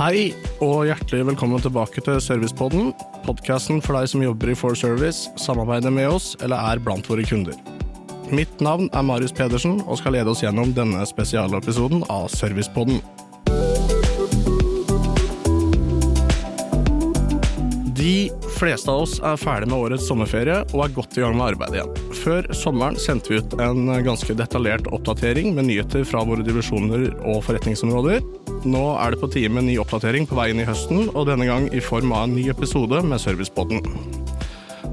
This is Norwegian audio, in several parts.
Hei og hjertelig velkommen tilbake til Servicepodden. Podkasten for deg som jobber i For Service, samarbeider med oss eller er blant våre kunder. Mitt navn er Marius Pedersen og skal lede oss gjennom denne spesialepisoden av Servicepodden. De fleste av oss er ferdig med årets sommerferie og er godt i gang med arbeidet igjen. Før sommeren sendte vi ut en ganske detaljert oppdatering med nyheter fra våre divisjoner og forretningsområder. Nå er det på tide med ny oppdatering på veien i høsten, og denne gang i form av en ny episode med Servicepodden.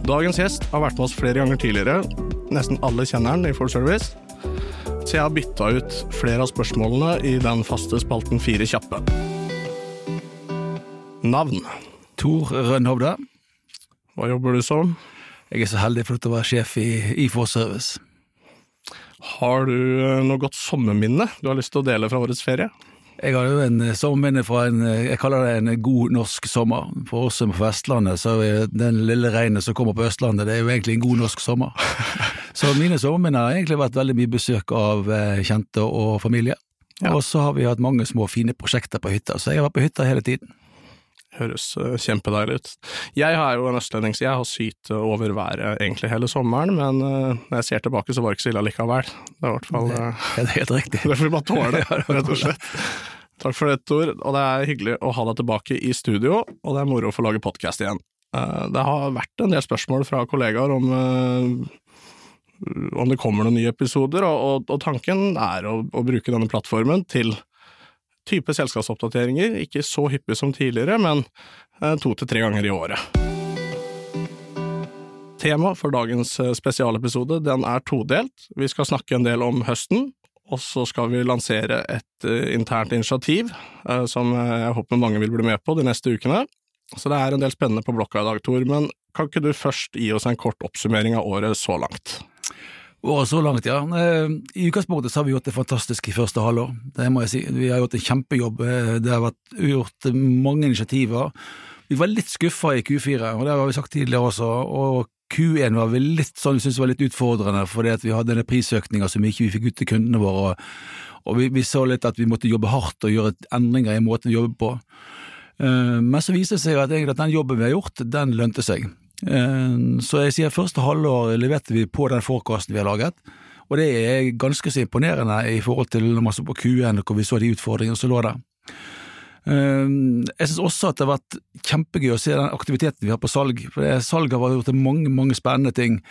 Dagens gjest har vært med oss flere ganger tidligere. Nesten alle kjenner han i Full Service. Så jeg har bytta ut flere av spørsmålene i den faste spalten Fire kjappe. Navn. Tor Rønhovde. Hva jobber du som? Jeg er så heldig for å være sjef i, IFO Forservice. Har du eh, noe godt sommerminne du har lyst til å dele fra årets ferie? Jeg har jo en sommerminne fra en jeg kaller det en god norsk sommer. For oss som er på Vestlandet, så er den lille regnet som kommer på Østlandet, det er jo egentlig en god norsk sommer. Så mine sommerminner har egentlig vært veldig mye besøk av eh, kjente og familie. Ja. Og så har vi hatt mange små fine prosjekter på hytta, så jeg har vært på hytta hele tiden. Høres uh, kjempedeilig ut. Jeg er jo en østlending, så jeg har sytt over været egentlig hele sommeren, men uh, når jeg ser tilbake, så var det ikke så ille likevel. Det er i hvert fall Det, Det er helt riktig. Det får vi bare tåle, rett og slett. Takk for det, Tor, og det er hyggelig å ha deg tilbake i studio, og det er moro å få lage podkast igjen. Det har vært en del spørsmål fra kollegaer om om det kommer noen nye episoder, og, og, og tanken er å, å bruke denne plattformen til type selskapsoppdateringer, ikke så hyppig som tidligere, men to til tre ganger i året. Tema for dagens spesialepisode den er todelt. Vi skal snakke en del om høsten, og så skal vi lansere et uh, internt initiativ som jeg håper mange vil bli med på de neste ukene. Så det er en del spennende på blokka i dag, Tor, men kan ikke du først gi oss en kort oppsummering av året så langt? Året så langt, ja. I utgangspunktet så har vi gjort det fantastisk i første halvår. Det må jeg si. Vi har gjort en kjempejobb. Det har vært gjort mange initiativer. Vi var litt skuffa i Q4, og det har vi sagt tidligere også. og Q1 var vi litt sånn, vi syntes var litt utfordrende, fordi at vi hadde denne prisøkninga som ikke vi fikk ut til kundene våre. Og vi, vi, så litt at vi måtte jobbe hardt og gjøre endringer i måten vi jobber på. Men så viste det seg at den jobben vi har gjort, den lønte seg. Så jeg sier første halvår leverte vi på den forecasten vi har laget, og det er ganske så imponerende i forhold til når man så på Q1 hvor vi så de utfordringene som lå der. Jeg synes også at det har vært kjempegøy å se den aktiviteten vi har på salg, for salget har gjort mange, mange spennende ting.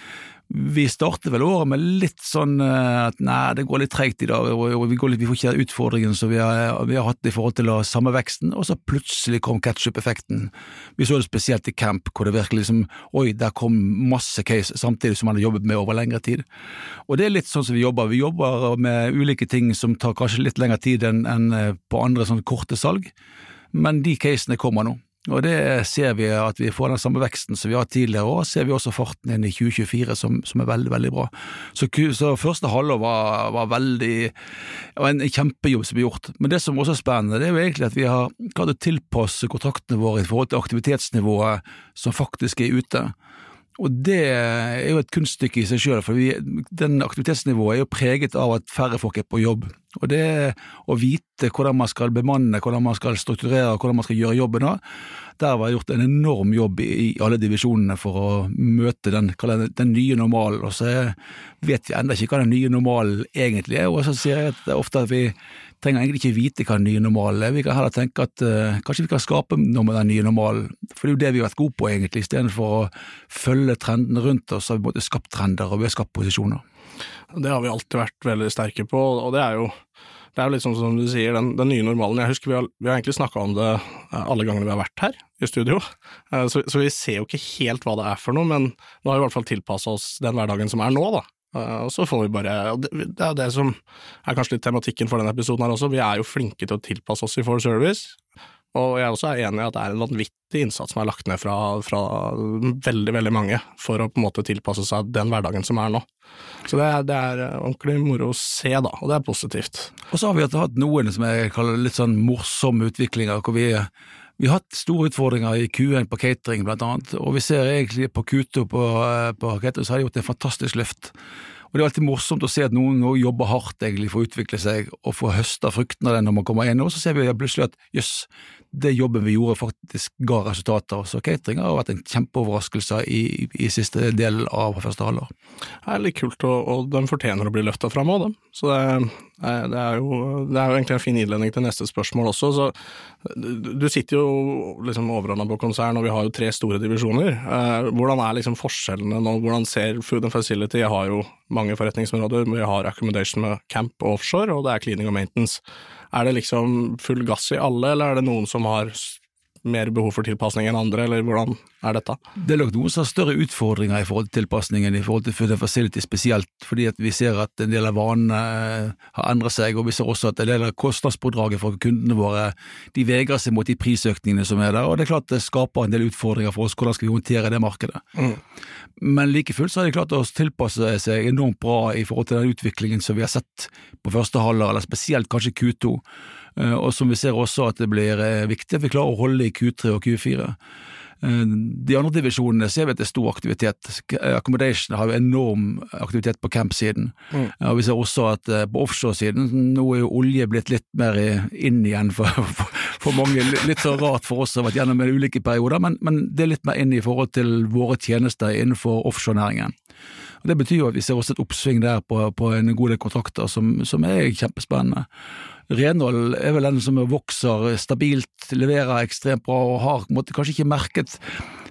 Vi startet vel året med litt sånn at nei, det går litt treigt i dag, og vi, litt, vi får ikke utfordringen som vi har, vi har, hatt i forhold til samme veksten, og så plutselig kom ketchup-effekten. Vi så det spesielt i camp, hvor det virkelig liksom oi, der kom masse case samtidig som man har jobbet med over lengre tid. Og det er litt sånn som vi jobber. Vi jobber med ulike ting som tar kanskje litt lengre tid enn en på andre sånn korte salg, men de casene kommer nå. Og det ser vi at vi får den samme veksten som vi har tidligere, år, ser vi også farten inn i 2024 som, som er veldig, veldig bra. Så, så første halvår var, var veldig var en kjempejobb som ble gjort. Men det som også er spennende, det er jo egentlig at vi har klart å tilpasse kontraktene våre i forhold til aktivitetsnivået som faktisk er ute. Og det er jo et kunststykke i seg selv, for vi, den aktivitetsnivået er jo preget av at færre folk er på jobb. Og det å vite hvordan man skal bemanne, hvordan man skal strukturere, hvordan man skal gjøre jobben da, der har det gjort en enorm jobb i alle divisjonene for å møte den, den nye normalen. Og så vet vi ennå ikke hva den nye normalen egentlig er, og så sier jeg at ofte at vi trenger egentlig ikke vite hva den nye normalen er, vi kan heller tenke at uh, kanskje vi kan skape noe med den nye normalen, for det er jo det vi har vært gode på egentlig, istedenfor å følge trendene rundt oss, har vi skapt trender og vi har skapt posisjoner. Det har vi alltid vært veldig sterke på, og det er jo det er jo litt sånn som du sier, den, den nye normalen. Jeg husker vi har, vi har egentlig snakka om det alle gangene vi har vært her i studio, så, så, vi ser jo ikke helt hva det er for noe, men nå har vi i hvert fall tilpassa oss den hverdagen som er nå, da. Og så får vi bare det er det som er kanskje litt tematikken for denne episoden her også. Vi er jo flinke til å tilpasse oss i For Service. Og jeg også er enig i at det er en vanvittig innsats som er lagt ned fra, fra, veldig, veldig mange for å på en måte tilpasse seg den hverdagen som er nå. Så det er, det er ordentlig moro å se, da, og det er positivt. Og så har vi hatt noen som jeg kaller litt sånn morsomme utviklinger, hvor vi vi har hatt store utfordringer i Q1 på catering, blant annet, og vi ser egentlig på Q2 på, på catering så har de gjort en fantastisk løft. Og det er alltid morsomt å se at noen nå jobber hardt egentlig for å utvikle seg og få høste frukten av det når man kommer inn, og så ser vi plutselig at jøss, det jobben vi gjorde faktisk ga resultater. Så catering har vært en kjempeoverraskelse i, i siste del av første halvår. Det er litt kult, og, og den fortjener å bli løfta fram òg, dem. Så det, det, er jo, det, er jo, egentlig en fin innledning til neste spørsmål også. Så du sitter jo liksom overordna på konsern, og vi har jo tre store divisjoner. Eh, hvordan er liksom forskjellene nå? Hvordan ser Food and Facility? Jeg har jo mange forretningsområder. Vi har accommodation med camp og offshore, og det er cleaning og maintenance. Er det liksom full gass i alle, eller er det noen som har mer behov for tilpasning enn andre, eller hvordan er dette? Det er nok noen som har større utfordringer i forhold til tilpasningen, i forhold til Food Facility spesielt, fordi vi ser at en del av vanene eh, har endret seg, og vi ser også at en del av kostnadspådraget for kundene våre de vegrer seg mot de prisøkningene som er der, og det er klart det skaper en del utfordringer for oss, hvordan skal vi håndtere det markedet. Mm. Men like fullt så har de klart å tilpasse seg enormt bra i forhold til den utviklingen som vi har sett på første halvår, eller spesielt kanskje Q2. Eh, og som vi ser også at det blir eh, viktig at vi klarer å holde i Q3 og Q4. Eh, de andre divisjonene ser vi at det er stor aktivitet. Accommodation har jo enorm aktivitet på camp-siden. Mm. Og vi ser også at på offshore-siden, nå er jo olje blitt litt mer inn igjen for, for, for mange. Litt så rart for oss som har vært gjennom ulike perioder, men, men, det er litt mer inn i forhold til våre tjenester innenfor offshorenæringen. Og Det betyr jo at vi ser også et oppsving der på, på en god del kontrakter som, som er kjempespennende. Renhold er vel den som vokser stabilt, leverer ekstremt bra og har måtte, kanskje ikke merket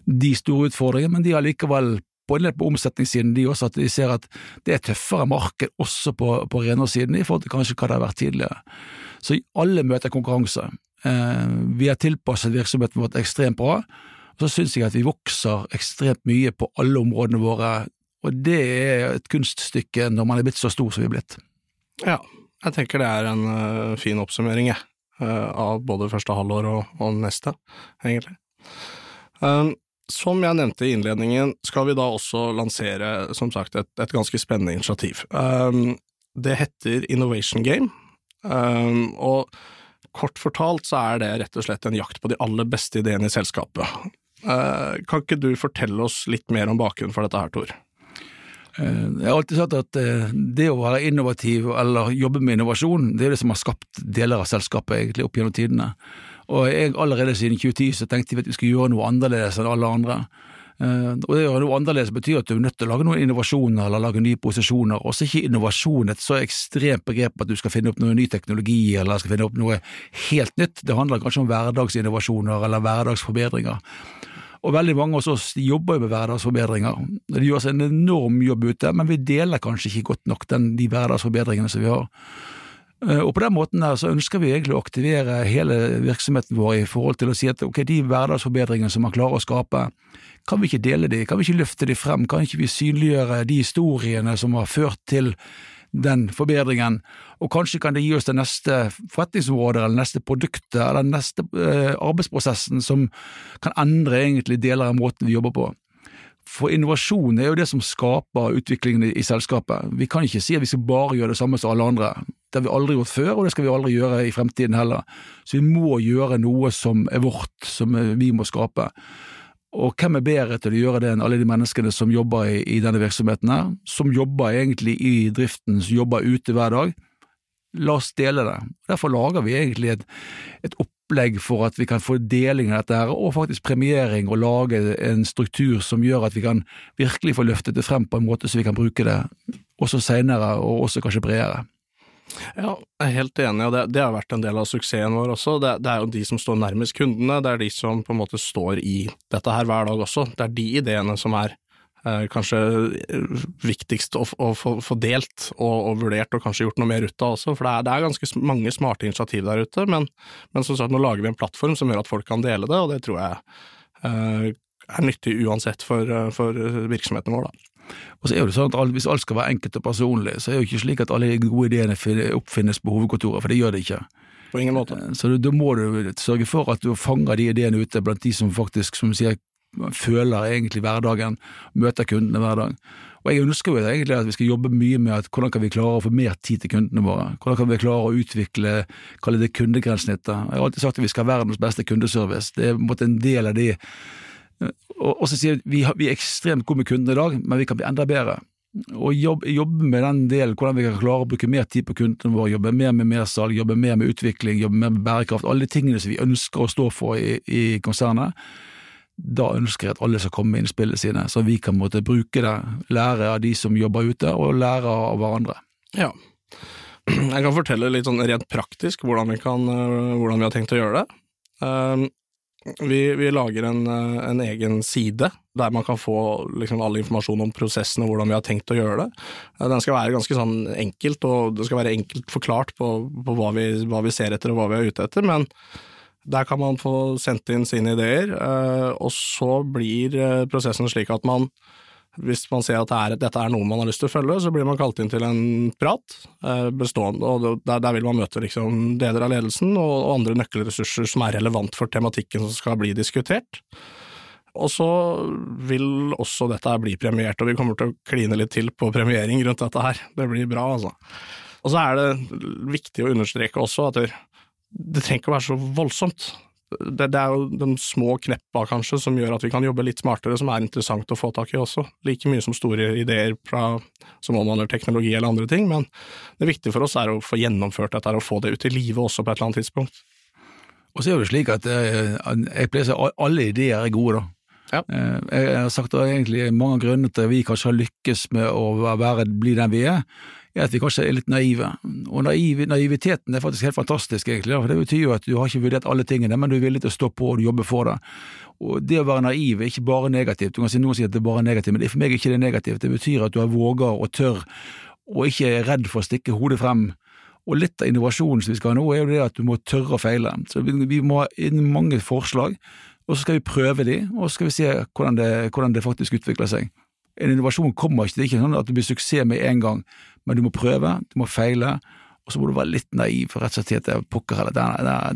de store utfordringene, men de har likevel på en del på omsetningssiden de også at de ser at det er tøffere marked også på, på renholdssiden i forhold til kanskje hva det har vært tidligere. Så alle møter konkurranse. Eh, vi har tilpasset virksomheten vår ekstremt bra, og så syns jeg at vi vokser ekstremt mye på alle områdene våre, og det er et kunststykke når man er blitt så stor som vi er blitt. Ja, jeg tenker det er en uh, fin oppsummering, jeg, uh, av både første halvår og, og neste, egentlig. Um, som jeg nevnte i innledningen, skal vi da også lansere, som sagt, et, et ganske spennende initiativ. Um, det heter Innovation Game, um, og kort fortalt så er det rett og slett en jakt på de aller beste ideene i selskapet. Uh, kan ikke du fortelle oss litt mer om bakgrunnen for dette her, Tor? Eh, jeg har alltid sagt at eh, det å være innovativ eller jobbe med innovasjon, det er det som har skapt deler av selskapet egentlig opp gjennom tidene. Og jeg allerede siden 2010 så tenkte vi at vi skulle gjøre noe annerledes enn alle andre. Eh, og det å gjøre noe annerledes betyr at du er nødt til å lage noen innovasjoner eller lage nye posisjoner. Også ikke innovasjon et så ekstremt begrep at du skal finne opp noe ny teknologi eller skal finne opp noe helt nytt. Det handler kanskje om hverdagsinnovasjoner eller hverdagsforbedringer. Og veldig mange av oss jobber jo med hverdagsforbedringer. Det gjøres en enorm jobb ute, men vi deler kanskje ikke godt nok den, de hverdagsforbedringene som vi har. Eh, og på den måten her så ønsker vi egentlig å aktivere hele virksomheten vår i forhold til å si at ok, de hverdagsforbedringene som man klarer å skape, kan vi ikke dele de, kan vi ikke løfte de frem, kan ikke vi synliggjøre de historiene som har ført til den forbedringen, og kanskje kan det gi oss det neste forretningsområdet eller neste produktet eller den neste eh, arbeidsprosessen som kan endre egentlig deler av måten vi jobber på. For innovasjon er jo det som skaper utviklingen i, selskapet. Vi kan ikke si at vi skal bare gjøre det samme som alle andre. Det har vi aldri gjort før, og det skal vi aldri gjøre i fremtiden heller. Så vi må gjøre noe som er vårt, som vi må skape. Og hvem er bedre til å gjøre det enn alle de menneskene som jobber i, i denne virksomheten her, som jobber egentlig i driften, som jobber ute hver dag? La oss dele det. Derfor lager vi egentlig et, et opplegg for at vi kan få deling av dette, her, og faktisk premiering, og lage en struktur som gjør at vi kan virkelig få løftet det frem på en måte så vi kan bruke det også senere, og også kanskje bredere. Ja, jeg er helt enig, og det, det, har vært en del av suksessen vår også. Det, det, er jo de som står nærmest kundene, det er de som på en måte står i dette her hver dag også. Det er de ideene som er eh, kanskje viktigst å, å få delt og, og, vurdert, og kanskje gjort noe mer ut av også. For det er, det er ganske mange smarte initiativ der ute, men, men, som sagt, nå lager vi en plattform som gjør at folk kan dele det, og det tror jeg eh, er nyttig uansett for, for virksomheten vår. da. Og så er det sånn at Hvis alt skal være enkelt og personlig, så er det jo ikke slik at alle de gode ideene oppfinnes på hovedkontoret, for det gjør det ikke. På ingen måte. Eh, så da må du sørge for at du fanger de ideene ute blant de som faktisk, som sier, føler egentlig hverdagen, møter kundene hver dag. Og Jeg ønsker jo egentlig at vi skal jobbe mye med at hvordan kan vi klare å få mer tid til kundene våre. Hvordan kan vi klare å utvikle kall det kundegrensnittet. Jeg har alltid sagt at vi skal ha verdens beste kundeservice. Det er på en måte en del av de og, og så sier vi, vi er ekstremt gode med kundene i dag, men vi kan bli enda bedre. og jobbe, jobb med den delen, hvordan vi kan klare å bruke mer tid på kundene våre, jobbe mer med mersalg, jobbe mer med utvikling, jobbe mer med bærekraft, alle de tingene som vi ønsker å stå for i, i konsernet. Da ønsker jeg at alle skal komme med innspillene sine, så vi kan måtte bruke det, lære av de som jobber ute, og lære av hverandre. Ja. Jeg kan fortelle litt sånn rent praktisk hvordan vi, kan, øh, hvordan vi har tenkt å gjøre det. Um, vi, vi, lager en, øh, en, egen side der man kan få liksom all informasjon om prosessen og hvordan vi har tenkt å gjøre det. Uh, den skal være ganske sånn enkelt, og det skal være enkelt forklart på, på hva, vi, hva, vi, ser etter og hva vi er ute etter, men der kan man få sendt inn sine ideer, uh, og så blir prosessen slik at man hvis man ser at det er, dette er noe man har lyst til å følge, så blir man kalt inn til en prat eh, bestående, og der, der vil man møte liksom deler av ledelsen og, og, andre nøkkelressurser som er relevant for tematikken som skal bli diskutert. Og så vil også dette bli premiert, og vi kommer til å kline litt til på premiering rundt dette her. Det blir bra, altså. Og så er det viktig å understreke også at det, trenger ikke å være så voldsomt det, det, er jo de små kneppa, kanskje, som gjør at vi kan jobbe litt smartere, som er interessant å få tak i også. Like mye som store ideer fra, som omhandler teknologi eller andre ting, men det viktige for oss er å få gjennomført dette og få det ut i livet også på et eller annet tidspunkt. Og så er det slik at eh, jeg pleier å si alle ideer er gode, da. Ja. Eh, jeg har sagt det egentlig mange grunner til at vi kanskje har lykkes med å være, bli den vi er er at vi kanskje er litt naive. Og naiv, naiviteten er faktisk helt fantastisk, egentlig. For det betyr jo at du har ikke vurdert alle tingene, men du er villig til å stå på og jobbe for det. Og det å være naiv er ikke bare negativt. Du kan si Noen sier at det er bare negativt, men for meg er ikke det negativt. Det betyr at du har våga og tør, og ikke er redd for å stikke hodet frem. Og litt av innovasjonen som vi skal ha nå, er jo det at du må tørre å feile. Så vi må ha inn mange forslag, og så skal vi prøve de, og så skal vi se hvordan det, hvordan det faktisk utvikler seg. En innovasjon kommer ikke, det er ikke sånn at det blir suksess med en gang, men du må prøve, du må feile, og så må du være litt naiv for rett og slett at pokker heller, det,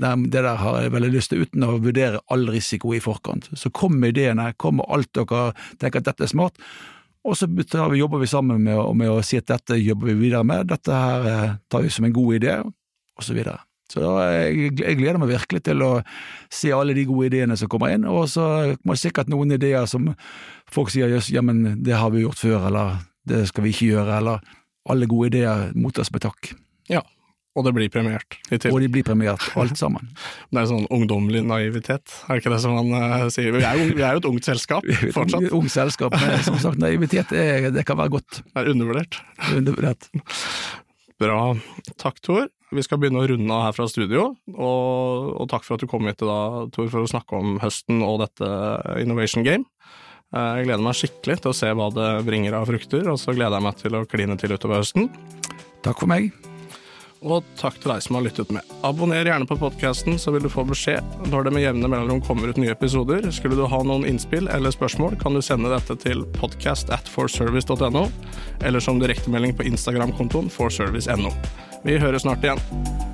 det, det, der har jeg veldig lyst til, uten å vurdere all risiko i forkant. Så kom ideene, kom med alt dere tenker at dette er smart, og så jobber vi sammen med, med, å si at dette jobber vi videre med, dette her eh, tar vi som en god idé, og så videre. Så jeg, jeg, gleder meg virkelig til å se alle de gode ideene som kommer inn, og så kommer det sikkert noen ideer som folk sier jøss, ja, men det har vi gjort før, eller det skal vi ikke gjøre, eller alle gode ideer mottas med takk. Ja, og det blir premiert. Og de blir premiert, alt sammen. det er sånn ungdommelig naivitet, er det ikke det som man uh, sier? Vi er, vi er, jo, et ungt selskap fortsatt. Et ungt selskap, men som sagt, naivitet er, det kan være godt. Det er undervurdert. Undervurdert. Bra. Takk, Tor. Vi skal begynne å runde av her fra studio, og, og takk for at du kom hit i dag, Tor, for å snakke om høsten og dette Innovation Game. Jeg gleder meg skikkelig til å se hva det bringer av frukter, og så gleder jeg meg til å kline til utover høsten. Takk for meg. Og takk til deg som har lyttet med. Abonner gjerne på podkasten, så vil du få beskjed når det med jevne mellomrom kommer ut nye episoder. Skulle du ha noen innspill eller spørsmål, kan du sende dette til podcast at forservice.no, eller som direktemelding på Instagram-kontoen forservice.no. Vi høres snart igjen.